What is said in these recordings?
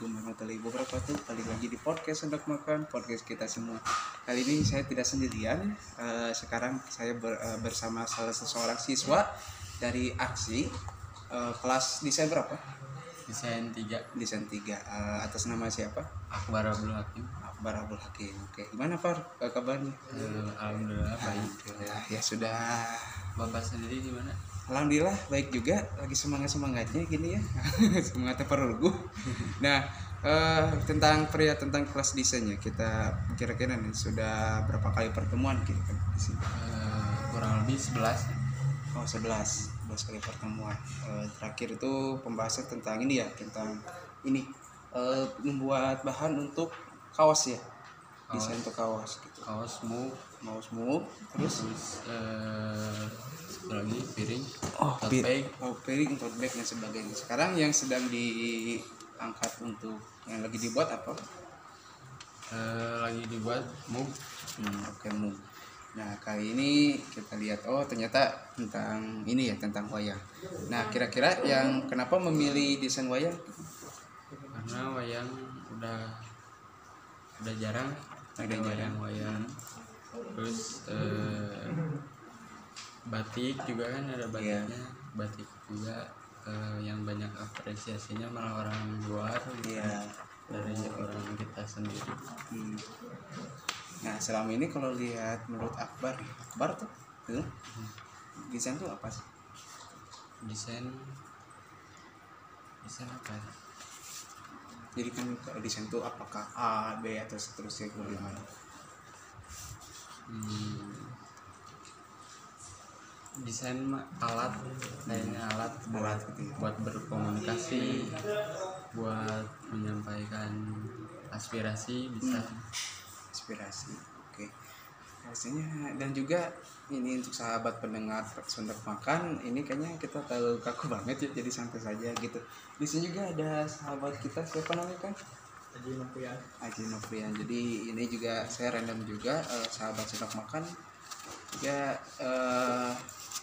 Assalamualaikum warahmatullahi wabarakatuh. Balik lagi di podcast untuk makan Podcast kita semua. Kali ini saya tidak sendirian. Eh, Sekarang saya ber- eh, bersama salah seseorang siswa Dari Aksi. Eh, Kelas desain berapa? desain 3 Desain 3 Eh, Atas nama siapa? Akbar Abdul Hakim. Akbar Abdul Hakim. Oke, gimana Far kabarnya? Alhamdulillah baik. Alhamdulillah. Ya sudah. Bapak sendiri gimana? Alhamdulillah baik juga. Lagi semangat semangatnya gini ya. Semangatnya perlu nah eh, tentang pria tentang kelas desainnya kita kira-kira nih sudah berapa kali pertemuan gitu kan di sini? Eh, kurang lebih 11 oh 11 11 kali pertemuan. Eh, terakhir itu pembahasan tentang ini ya tentang ini. Eh, membuat bahan untuk kaos ya. Kaos. desain untuk kaos gitu. Kaos move. Mau smooth terus? Terus eh, satu lagi piring Oh, tote bag oh, piring, tote bag dan sebagainya. Sekarang yang sedang diangkat untuk yang lagi dibuat apa? eh, lagi dibuat move Hmm, oke Mum. Nah kali ini kita lihat oh ternyata tentang ini ya tentang wayang. Nah kira-kira yang kenapa memilih desain wayang? karena wayang udah udah jarang ada jarang. wayang wayang terus eh, batik juga kan ada Iya. batiknya batik juga eh, yang banyak apresiasinya malah orang luar gitu. Iya. dari orang kita sendiri Hmm. Nah selama ini kalau lihat menurut Akbar, Akbar tuh, tuh desain tuh apa sih? desain desain apa ya? Jadi kan desain tuh apakah A, B atau seterusnya bagaimana? Hmm, desain mah alat kayaknya alat buat Alat gitu ya. buat berkomunikasi buat menyampaikan aspirasi bisa. Inspirasi oke. Rasanya dan juga ini untuk sahabat pendengar sundar makan ini kayaknya kita tahu kaku banget ya jadi santai saja gitu. Di sini juga ada sahabat kita siapa namanya kan Haji Nopian Aji jadi ini juga saya random juga eh, sahabat sundar makan. Ya eh,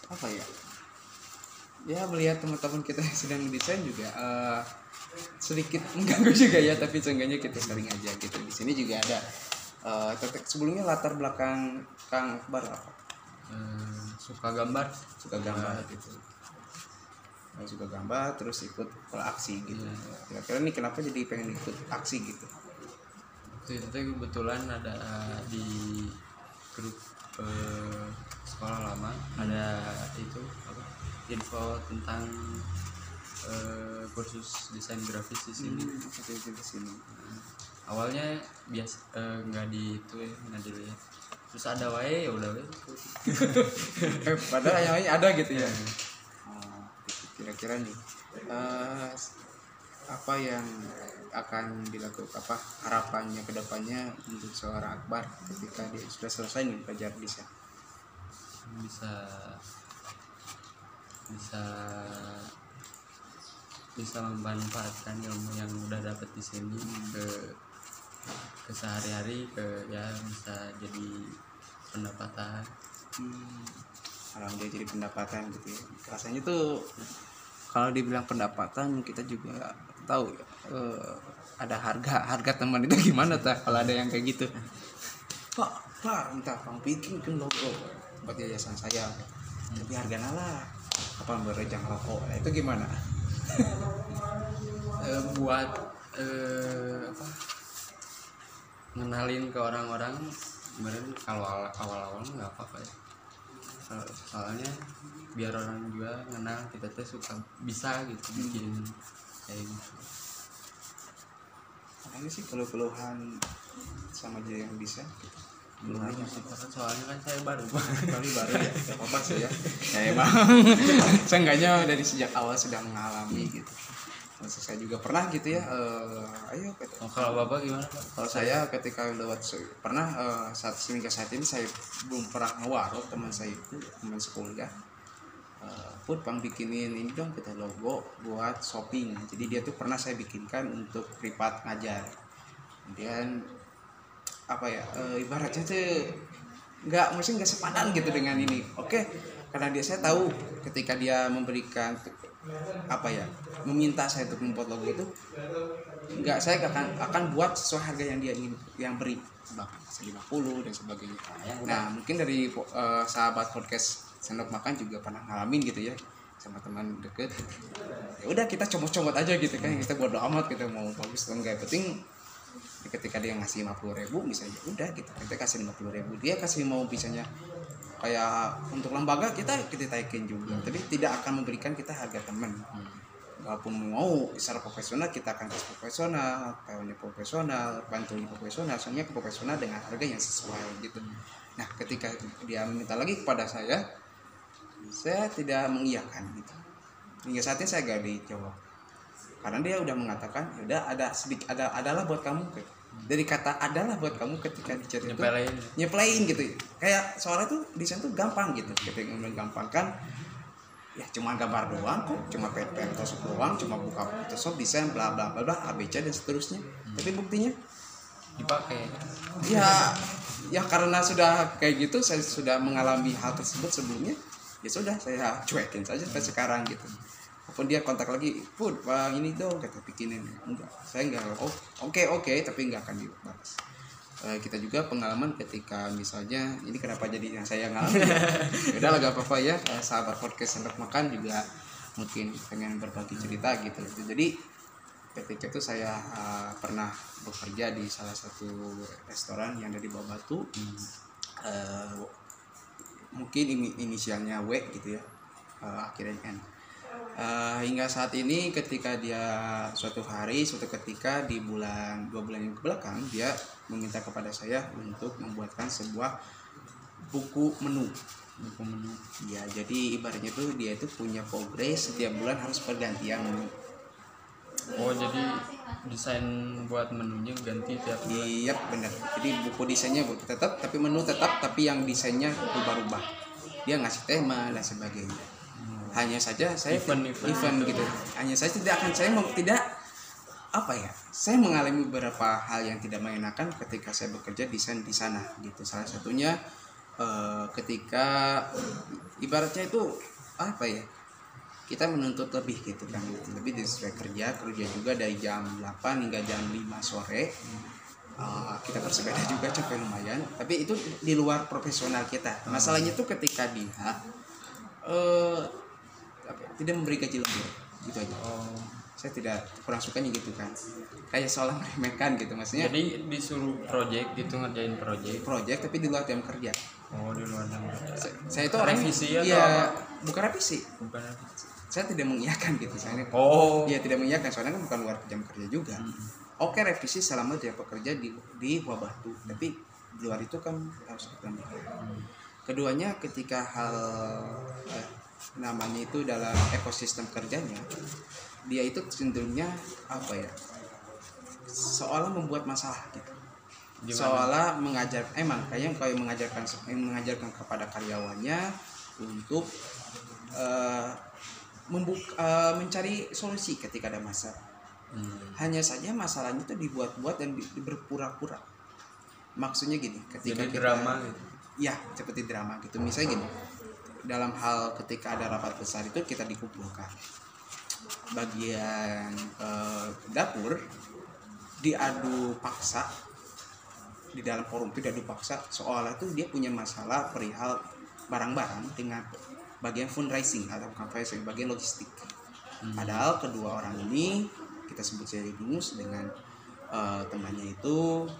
apa ya? Ya melihat teman-teman kita yang sedang desain juga eh, sedikit mengganggu juga ya tapi seenggaknya kita sering aja gitu. Di sini juga ada eh, tetek- sebelumnya latar belakang Kang Akbar apa? Eh, suka gambar? Suka gambar gitu. Oh, suka gambar terus ikut aksi gitu. Iya. kira-kira nih kenapa jadi pengen ikut aksi gitu? Itu kebetulan ada di grup eh, sekolah lama ada itu apa info tentang eh, kursus desain grafis di sini. Hmm, di sini. Awalnya biasa eh, nggak di itu ya nggak dilihat. Terus ada wae ya udah wae. Padahal yang lain ada gitu ya? Oh, gitu. kira-kira nih eh, apa yang akan dilakukan apa harapannya ke depannya untuk seorang Akbar ketika dia sudah selesai nih belajar desain bisa bisa bisa memanfaatkan ilmu yang udah dapet di sini ke ke sehari-hari ke ya bisa jadi pendapatan. Hmm, alhamdulillah jadi pendapatan gitu ya. Rasanya tuh kalau dibilang pendapatan kita juga tahu ya, eh, ada harga harga teman itu gimana tak kalau ada yang kayak gitu. Pak pak minta bang bikin kan logo buat yayasan saya. Tapi harga lah apa berejang rokok? Nah, itu gimana? Eh, buat eh, apa ngenalin ke orang-orang kemarin kalau awal- awal-awal nggak apa-apa ya. So- soalnya biar orang juga kenal kita tuh suka bisa gitu bikin kayak gitu. Apa sih keluh-keluhan sama dia yang bisa belum. Soalnya kan saya baru kali baru ya gak apa-apa sih ya. Ya emang. Seenggaknya dari sejak awal sudah mengalami gitu. Maksud saya juga pernah gitu ya eh, ayo kata- oh, kalau bapak gimana pak? Kalau saya ketika lewat pernah eh, saat hingga saat ini saya belum pernah ngewarok teman saya itu teman sekolah. Eh, put bang bikinin ini dong kita logo buat shopping? Jadi dia tuh pernah saya bikinkan untuk privat ngajar. Kemudian apa ya eh, ibaratnya tuh nggak mesti nggak sepadan gitu dengan ini. Oke karena dia saya tahu ketika dia memberikan apa ya meminta saya untuk membuat logo itu nggak saya akan akan buat sesuai harga yang dia ingin yang beri. Bahkan 50 dan sebagainya. Nah mungkin dari uh, sahabat podcast sendok makan juga pernah ngalamin gitu ya sama teman deket. Ya udah kita comot-comot aja gitu kan kita bodo amat kita mau bagus atau enggak yang penting ketika dia ngasih 50 ribu misalnya ya udah kita kita kasih 50 ribu dia kasih mau misalnya kayak untuk lembaga kita kita taikin juga hmm. tapi tidak akan memberikan kita harga teman hmm. walaupun mau secara profesional kita akan kasih profesional kawannya profesional bantunya profesional semuanya ke profesional dengan harga yang sesuai gitu hmm. nah ketika dia meminta lagi kepada saya saya tidak mengiyakan gitu hingga saatnya saya gak dijawab karena dia udah mengatakan ya udah ada sedikit ada adalah buat kamu. Gitu dari kata adalah buat kamu ketika di chat itu nyepelain nyepelain gitu. Kayak soalnya tuh desain tuh gampang gitu. Ketika gampang kan ya cuma gambar doang kok cuma pen Photoshop doang cuma buka Photoshop desain bla bla bla bla ABC dan seterusnya. Hmm. tapi buktinya dipakai. Ya ya karena sudah kayak gitu saya sudah mengalami hal tersebut sebelumnya ya sudah saya cuekin saja sampai sekarang gitu walaupun dia kontak lagi pun bang ini dong kata bikinin. Enggak saya enggak oh oke okay, oke okay, tapi enggak akan dibahas uh, kita juga pengalaman ketika misalnya ini kenapa jadi yang saya ngalamin ya? Udah lah gak apa-apa ya uh, sahabat podcast untuk makan juga mungkin pengen berbagi cerita gitu. Jadi ketika itu saya uh, pernah bekerja di salah satu restoran yang ada di bawah batu. Hmm. uh, mungkin inisialnya W gitu ya. Uh, akhirnya N uh, hingga saat ini ketika dia suatu hari suatu ketika di bulan dua bulan yang ke belakang dia meminta kepada saya untuk membuatkan sebuah buku menu. Buku menu. Ya jadi ibaratnya tuh dia itu punya progres setiap bulan harus pergantian menu. Oh jadi desain buat menunya ganti tiap bulan. Iya benar. Jadi buku desainnya tetap tapi menu tetap tapi yang desainnya berubah-ubah. Dia ngasih tema dan sebagainya hanya saja saya event, event, event gitu. Hanya saya tidak akan saya mau tidak apa ya? Saya mengalami beberapa hal yang tidak mengenakan ketika saya bekerja desain di sana gitu. Salah satunya uh, ketika ibaratnya itu apa ya? Kita menuntut lebih gitu kan lebih dari sesuai kerja kerja juga dari jam 8 hingga jam 5 sore. Uh, kita bersepeda juga capek lumayan. Tapi itu di luar profesional kita. Masalahnya itu ketika dia uh, tidak memberi gaji lembur gitu aja. Oh. saya tidak kurang sukanya gitu kan. Kayak seolah meremehkan gitu maksudnya. Jadi disuruh project gitu ngerjain project? Project tapi di luar jam kerja. Oh di luar jam kerja. Saya, saya itu orang revisi ya apa? bukan revisi. Bukan revisi. Saya tidak mengiyakan gitu saya oh. Iya tidak mengiyakan soalnya kan bukan luar jam kerja juga. Hmm. oke revisi selama dia bekerja di di wabah tuh tapi di luar itu kan harus kita hmm. keduanya ketika hal eh, namanya itu dalam ekosistem kerjanya dia itu cenderungnya apa ya seolah membuat masalah gitu. Gimana? seolah mengajar emang kayaknya kayak mengajarkan mengajarkan kepada karyawannya untuk uh, membuka uh, mencari solusi ketika ada masalah. Hmm. hanya saja masalahnya itu dibuat-buat dan di, berpura-pura. Maksudnya gini ketika Jadi kita, drama gitu? Ya seperti drama gitu. Misalnya gini dalam hal ketika ada rapat besar itu kita dikumpulkan. Bagian eh, dapur diadu paksa di dalam forum itu diadu paksa soalnya tuh dia punya masalah perihal barang-barang dengan bagian fundraising atau fundraising bagian logistik. Hmm. padahal kedua orang ini kita sebut saja Bingus dengan uh, temannya itu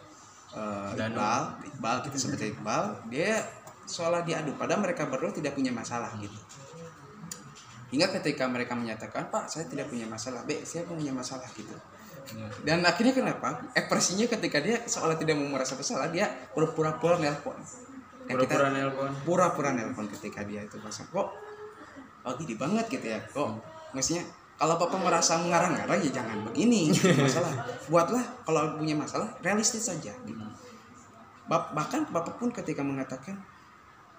uh, Iqbal Iqbal kita sebut saja Iqbal dia seolah diadu. Padahal mereka berdua tidak punya masalah gitu. Hingga ketika mereka menyatakan pak saya tidak punya masalah. B saya punya masalah gitu. Dan akhirnya kenapa? Ekspresinya ketika dia seolah tidak mau merasa bersalah dia pura-pura nelpon. Pura-pura nelpon. Pura-pura nelpon ketika dia itu merasa kok oh gini banget gitu ya? Kok maksudnya kalau bapak merasa mengarang-arang ya jangan begini gitu, masalah. Buatlah kalau punya masalah realistis saja gitu. bahkan bapak pun ketika mengatakan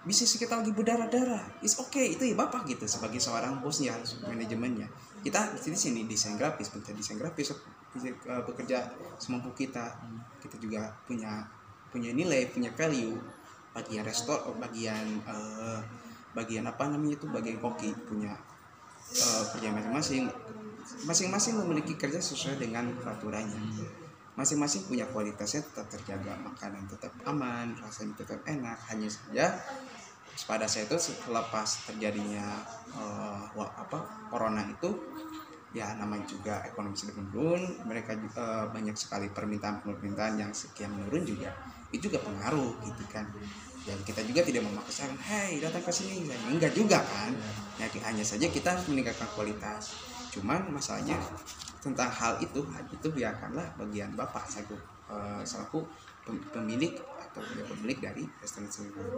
bisnis kita lagi berdarah-darah. Is okay. itu ya bapak gitu sebagai seorang bosnya manajemennya. Kita di sini desain grafis bekerja desain grafis uh, bekerja semampu kita. Kita juga punya punya nilai punya value. Bagian restor bagian uh, bagian apa namanya itu bagian koki punya eh, kerja masing-masing. Masing-masing memiliki kerja sesuai dengan peraturannya masing-masing punya kualitasnya tetap terjaga makanan tetap aman rasanya tetap enak. Hanya saja pada saya itu selepas terjadinya wa- apa corona itu ya namanya juga ekonomi sedang menurun mereka eh, banyak sekali permintaan permintaan yang sekian menurun juga itu juga pengaruh gitu kan. Dan kita juga tidak memaksakan hey datang ke sini. Enggak juga kan. Ya hanya saja kita harus meningkatkan kualitas. Cuman masalahnya tentang hal itu itu biarkanlah bagian bapak selaku eh, selaku pem- pemilik atau ya, pemilik dari restoran tersebut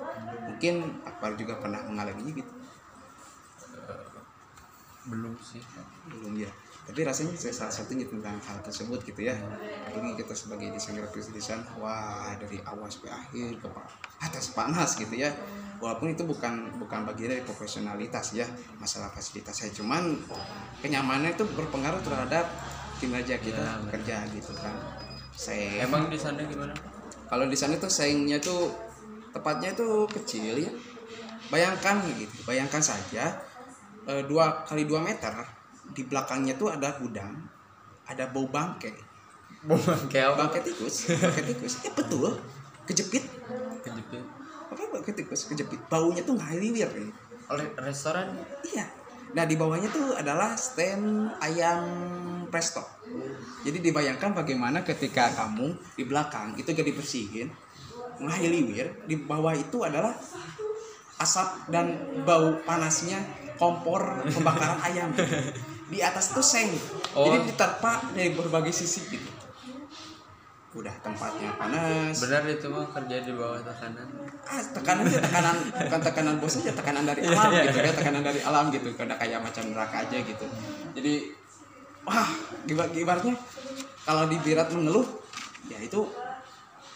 mungkin Akbar juga pernah mengalaminya gitu belum sih. Belum ya. Tapi rasanya saya salah satunya tentang hal tersebut gitu ya. Apalagi kita sebagai desain grafis desain wah dari awal sampai akhir ke atas panas gitu ya. Walaupun itu bukan bukan bagian dari profesionalitas ya masalah fasilitas saya. Cuman kenyamanan itu berpengaruh terhadap kinerja kita Ya, benar. kerja gitu kan. Saya emang di sana gimana? Kalau di sana tuh saingnya tuh tepatnya tuh kecil ya. Bayangkan gitu bayangkan saja dua kali dua meter di belakangnya tuh ada gudang ada bau bangke. Bukan kayak apa? Bangke tikus bangke tikus. Ya betul kejepit. Kejepit. Apa bangke tikus kejepit? Baunya tuh ngaliwir ya. oleh restoran? Iya. Nah di bawahnya tuh adalah stand ayam presto. Jadi dibayangkan bagaimana ketika kamu di belakang itu gak dibersihin ngahiliwir di bawah itu adalah asap dan bau panasnya kompor pembakaran ayam. Di atas tuh seng. Oh. jadi diterpa dari berbagai sisi gitu. Udah tempatnya panas. Benar itu mah kerja di bawah tekanan. Ah tekanan tekanan bukan tekanan bos aja. Tekanan dari alam gitu ya. Tekanan dari alam gitu. Karena kayak macam neraka aja gitu. Jadi wah gibar gibarnya kalau di Birat mengeluh ya itu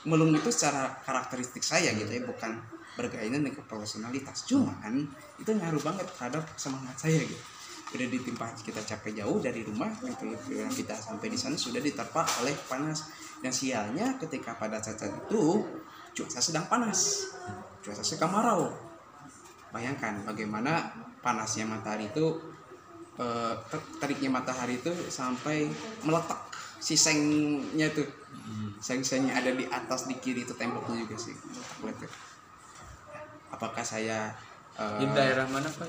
melung itu secara karakteristik saya gitu ya. Bukan berkaitan dengan profesionalitas cuman itu ngaruh banget terhadap semangat saya gitu. Udah ditimpa kita capek jauh dari rumah gitu ya. kita sampai di sana sudah diterpa oleh panas. Dan sialnya ketika pada saat itu cuaca sedang panas. Cuaca sedang kemarau. Bayangkan bagaimana panasnya matahari itu eh, ter- teriknya matahari itu sampai meletak si sengnya tuh seng-sengnya ada di atas di kiri itu temboknya juga sih meletak apakah saya eh, di daerah mana pak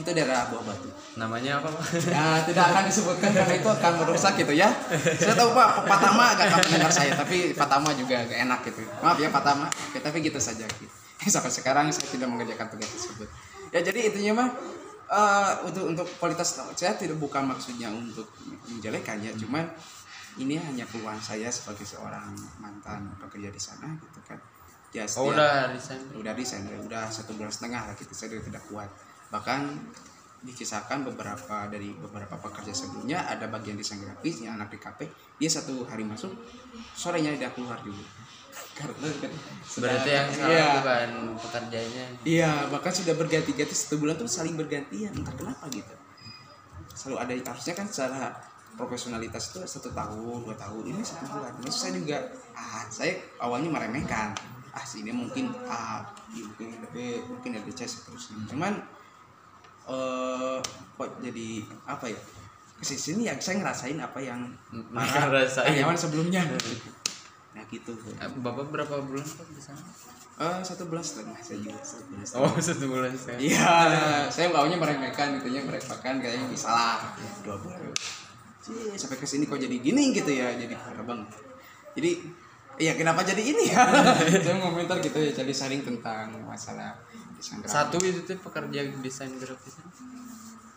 itu daerah Buah Batu namanya apa pak Ya, tidak akan disebutkan karena itu akan merusak gitu ya. Saya tahu Pak, Pak Tama agak akan mendengar saya, tapi Pak Tama juga agak enak gitu. Maaf ya Pak Tama, Oke, tapi gitu saja. Gitu. Sampai sekarang saya tidak mengerjakan tugas tersebut. Ya jadi intinya mah eh, untuk untuk kualitas saya tidak bukan maksudnya untuk menjelekan ya, cuman ini hanya keluhan saya sebagai seorang mantan pekerja di sana gitu kan. Ya, oh setiap- udah resign udah desain udah satu bulan setengah lah gitu saya tidak kuat. Bahkan dikisahkan beberapa dari beberapa pekerja sebelumnya ada bagian desain grafis yang anak DKP dia satu hari masuk sorenya dia keluar juga. Karena kan berarti yang salah iya, bukan pekerjanya iya bahkan sudah berganti-ganti satu bulan tuh saling bergantian entah kenapa gitu. Selalu ada harusnya kan secara profesionalitas itu satu tahun dua tahun ini satu bulan. Ini saya juga ah saya awalnya meremehkan ah sini mungkin A mungkin B mungkin ada C seterusnya cuman eh kok jadi apa ya ke sini yang saya ngerasain apa yang Ngerasain. karyawan sebelumnya nah gitu Eh, bapak berapa bulan pak di sana Eh, satu bulan setengah saya juga satu bulan setengah. oh satu bulan saya Iya, saya maunya meremehkan gitu ya, meremehkan kayaknya bisa lah dua bulan. Cih, sampai ke sini kok jadi gini gitu ya, jadi parah banget. Jadi, iya kenapa jadi ini ya? saya mau komentar gitu ya, jadi sharing tentang masalah desain grafis. satu itu tuh pekerja desain grafis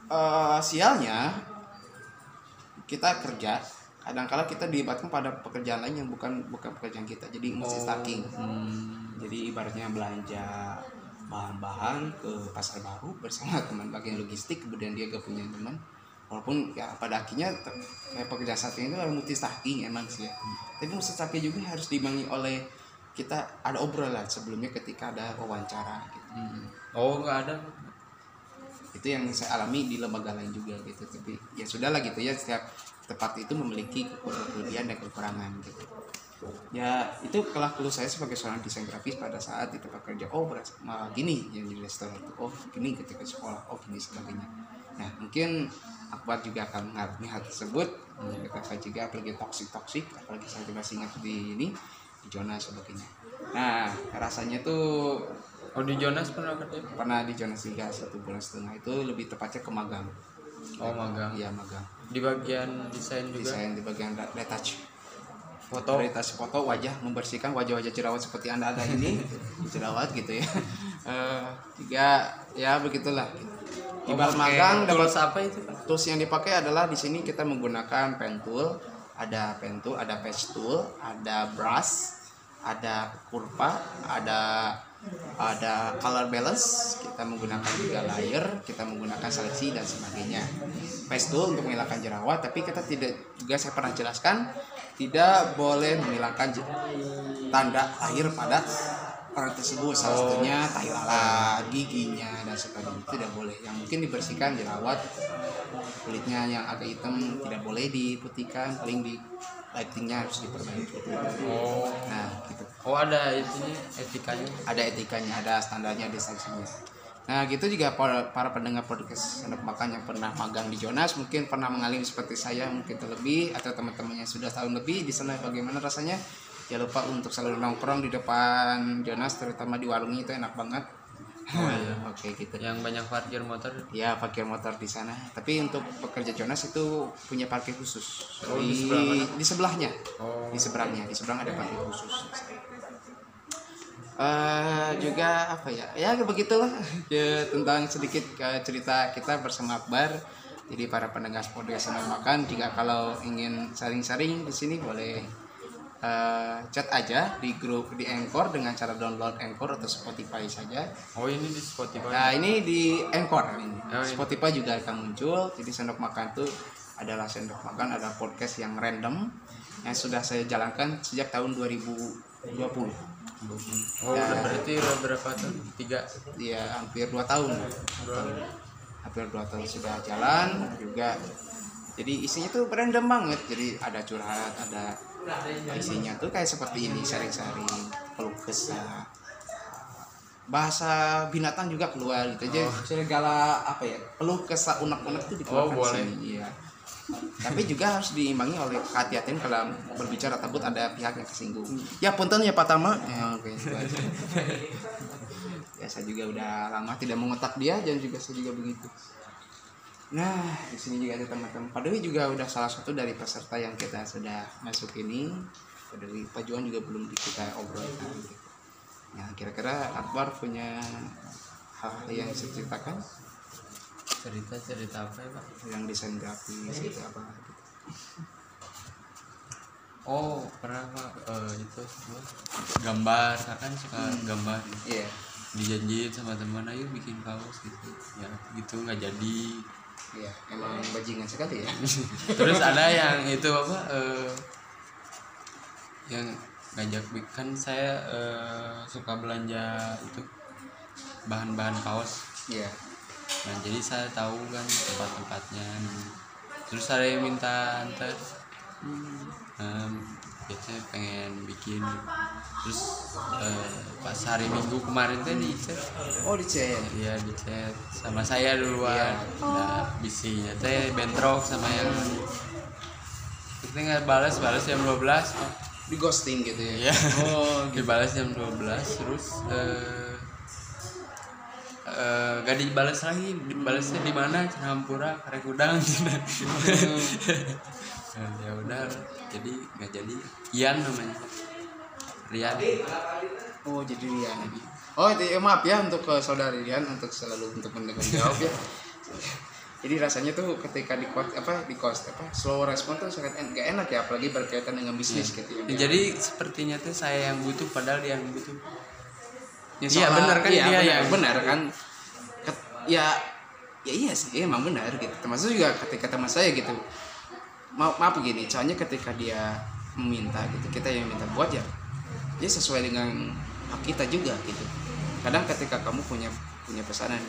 Eh, sialnya kita kerja kadang-kala kita dilibatkan pada pekerjaan lain yang bukan bukan pekerjaan kita jadi mesti stacking hmm. jadi ibaratnya belanja bahan-bahan ke pasar baru bersama teman bagian logistik kemudian dia gak punya teman walaupun ya pada akhirnya kayak pekerjaan saat ini itu harus multi stacking emang sih ya. Tapi multi stacking juga harus dibangi oleh kita ada obrolan sebelumnya ketika ada wawancara gitu. Hmm. oh nggak ada. Itu yang saya alami di lembaga lain juga gitu. Tapi ya sudahlah gitu ya setiap tempat itu memiliki kelebihan dan kekurangan gitu. Ya itu kelah keluh saya sebagai seorang desain grafis pada saat itu bekerja oh beras malah gini yang di restoran itu. Oh gini ketika sekolah. Oh gini sebagainya nah mungkin Akbar juga akan mengalami hal tersebut. Kakak juga apalagi toksik toksik apalagi saya masih ingat di ini di zona sebagainya. Nah rasanya tuh oh di Jonas pernah kerja? Pernah di zona tiga satu bulan setengah itu lebih tepatnya ke magang. Oh magang. Iya magang. Di bagian desain juga? Desain di bagian re- retouch. Foto? Retouch foto wajah membersihkan wajah-wajah jerawat seperti anda ada ini. Jerawat gitu ya. Eh, tiga ya begitulah Ibarat pakai magang dapat tools apa itu Pak? tools yang dipakai adalah di sini kita menggunakan pen tool ada pen tool ada patch tool ada brush ada kurva ada ada color balance kita menggunakan juga layer kita menggunakan seleksi dan sebagainya patch tool untuk menghilangkan jerawat tapi kita tidak juga saya pernah jelaskan tidak boleh menghilangkan tanda air pada orang tersebut salah satunya tai lalat giginya dan sebagainya. Itu tidak boleh. Yang mungkin dibersihkan jerawat kulitnya yang agak hitam tidak boleh diputihkan paling di lightingnya harus diperbaiki. Oh. Nah gitu. Oh ada itunya etikanya? Ada etikanya ada standarnya ada sanksinya. Nah gitu juga para, para pendengar podcast sendok makan yang pernah magang di Jonas mungkin pernah mengalami seperti saya mungkin terlebih atau teman-teman yang sudah tahun lebih di sana bagaimana rasanya jangan lupa untuk selalu nongkrong di depan Jonas terutama di warungnya itu enak banget. Oh, iya. oke gitu. Yang banyak parkir motor? Ya parkir motor di sana. Tapi untuk pekerja Jonas itu punya parkir khusus. Oh, di, di sebelah di sebelahnya. Oh. Di seberangnya di seberang ada parkir khusus. Eh juga apa ya? Ya begitulah. Ya, tentang sedikit eh, cerita kita bersama Akbar. Jadi para pendengar podcast senang makan jika kalau ingin saring-saring di sini boleh eh, chat aja di grup di Anchor dengan cara download Anchor atau Spotify saja oh ini di Spotify Nah ini di Anchor ini. Oh, iya. Spotify juga akan muncul. Jadi sendok makan itu adalah sendok makan ada podcast yang random yang sudah saya jalankan sejak tahun 2020. oh udah berarti udah berapa tahun tiga Dia hampir 2 tahun. Hampir 2 tahun sudah jalan juga. Jadi isinya tuh random banget. Jadi ada curhat, ada isinya tuh kayak seperti ini sharing-sharing, keluh kesah. Bahasa binatang juga keluar gitu aja. Segala apa ya? Keluh kesah unek-unek itu dikeluarkan Oh, boleh. sini. Iya. Tapi juga harus diimbangi oleh kehati-hatian kalau berbicara takut ada pihak yang kesinggung. Ya punten ya Pak Tama. Ya, oke, itu aja. ya saya juga udah lama tidak mengotak dia dan juga saya juga begitu. Nah, di sini juga ada teman-teman. Pak Dewi juga udah salah satu dari peserta yang kita sudah masuk ini. Pak Dewi, Pak Juan juga belum kita obrolkan. Gitu. Nah, kira-kira Akbar punya hal yang bisa ceritakan cerita cerita apa ya pak yang desain grafis itu apa gitu. oh pernah pak Eh, itu gambar kan suka gambar Iya. dijanjiin sama teman ayo bikin kaos gitu ya gitu nggak jadi Iya, emang bajingan sekali ya. terus ada yang itu apa eh, yang ngajak bik- kan saya eh, suka belanja itu bahan-bahan kaos Iya. nah jadi saya tahu kan tempat-tempatnya terus yang minta antar um, biasanya pengen bikin terus eh, pas hari minggu kemarin teh di chat Oh, dicet. Iya di chat sama saya duluan. Nah, bisinya teh bentrok sama yang kita nggak balas balas jam 12 Pak. Di ghosting gitu ya. Iya. Oh, dibalas jam 12 terus eh eh, gak dibalas lagi dibalasnya di mana Hampura karek udang Nah, ya udah jadi nggak jadi. Ian namanya. Rian. Oh jadi Rian. Oh, itu, ya, maaf ya untuk ke saudari Rian untuk selalu untuk mendengar jawab ya. Jadi rasanya tuh ketika di cost apa di cost apa slow respon tuh sangat en- gak enak ya apalagi berkaitan dengan bisnis gitu ya. Ya, jadi sepertinya tuh saya yang butuh padahal dia yang butuh. Ya, Iya, benar kan, iya, dia benar, yang- benar kan? Ket- ya ya iya sih emang benar gitu. Termasuk juga ketika teman saya gitu maaf maaf begini soalnya ketika dia meminta gitu kita yang minta buat ya dia sesuai dengan hak kita juga gitu. Kadang ketika kamu punya punya pesanan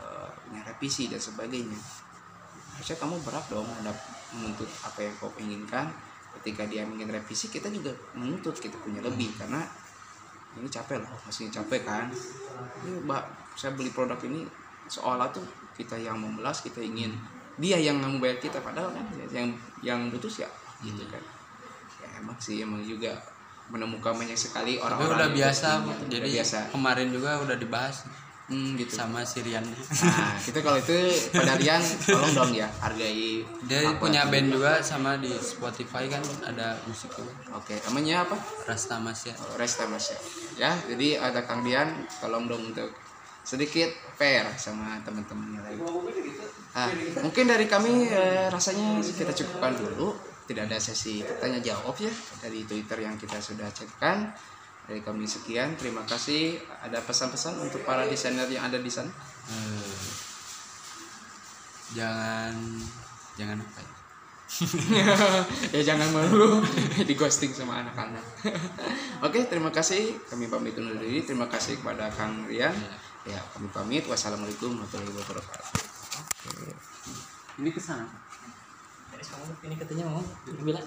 eh, punya revisi dan sebagainya harusnya kamu berat dong mendap- menuntut apa yang kau inginkan. Ketika dia ingin revisi kita juga menuntut kita punya lebih karena ini capek loh masih capek kan. Ini mbak saya beli produk ini seolah tuh kita yang membelas kita ingin dia yang membayar kita padahal kan yang yang butuh ya gitu kan. Ya emang sih emang juga menemukan banyak sekali orang-orang udah biasa ini. jadi Udah biasa. kemarin juga udah dibahas hmm, gitu. Sama Sirian nah kita kalau itu pada Rian tolong dong ya hargai dia punya band juga sama di Spotify kan ada musik juga. Oke namanya apa? Rasta Masya. Oh, Resta Mas ya. ya jadi ada Kang Dian tolong dong untuk sedikit fair sama teman-temannya lagi ah, mungkin dari kami eh, rasanya kita cukupkan dulu. Tidak ada sesi tanya jawab ya dari Twitter yang kita sudah cekkan. Dari kami sekian terima kasih. Ada pesan-pesan untuk para desainer yang ada di sana? Eh, jangan jangan apa ya? Ya jangan malu. Di ghosting sama anak-anak. Oke terima kasih. Kami pamit undur diri. Terima kasih kepada Kang Rian ya kami pamit. Wassalamualaikum warahmatullahi wabarakatuh. Ini ke sana. Ini katanya mau bilang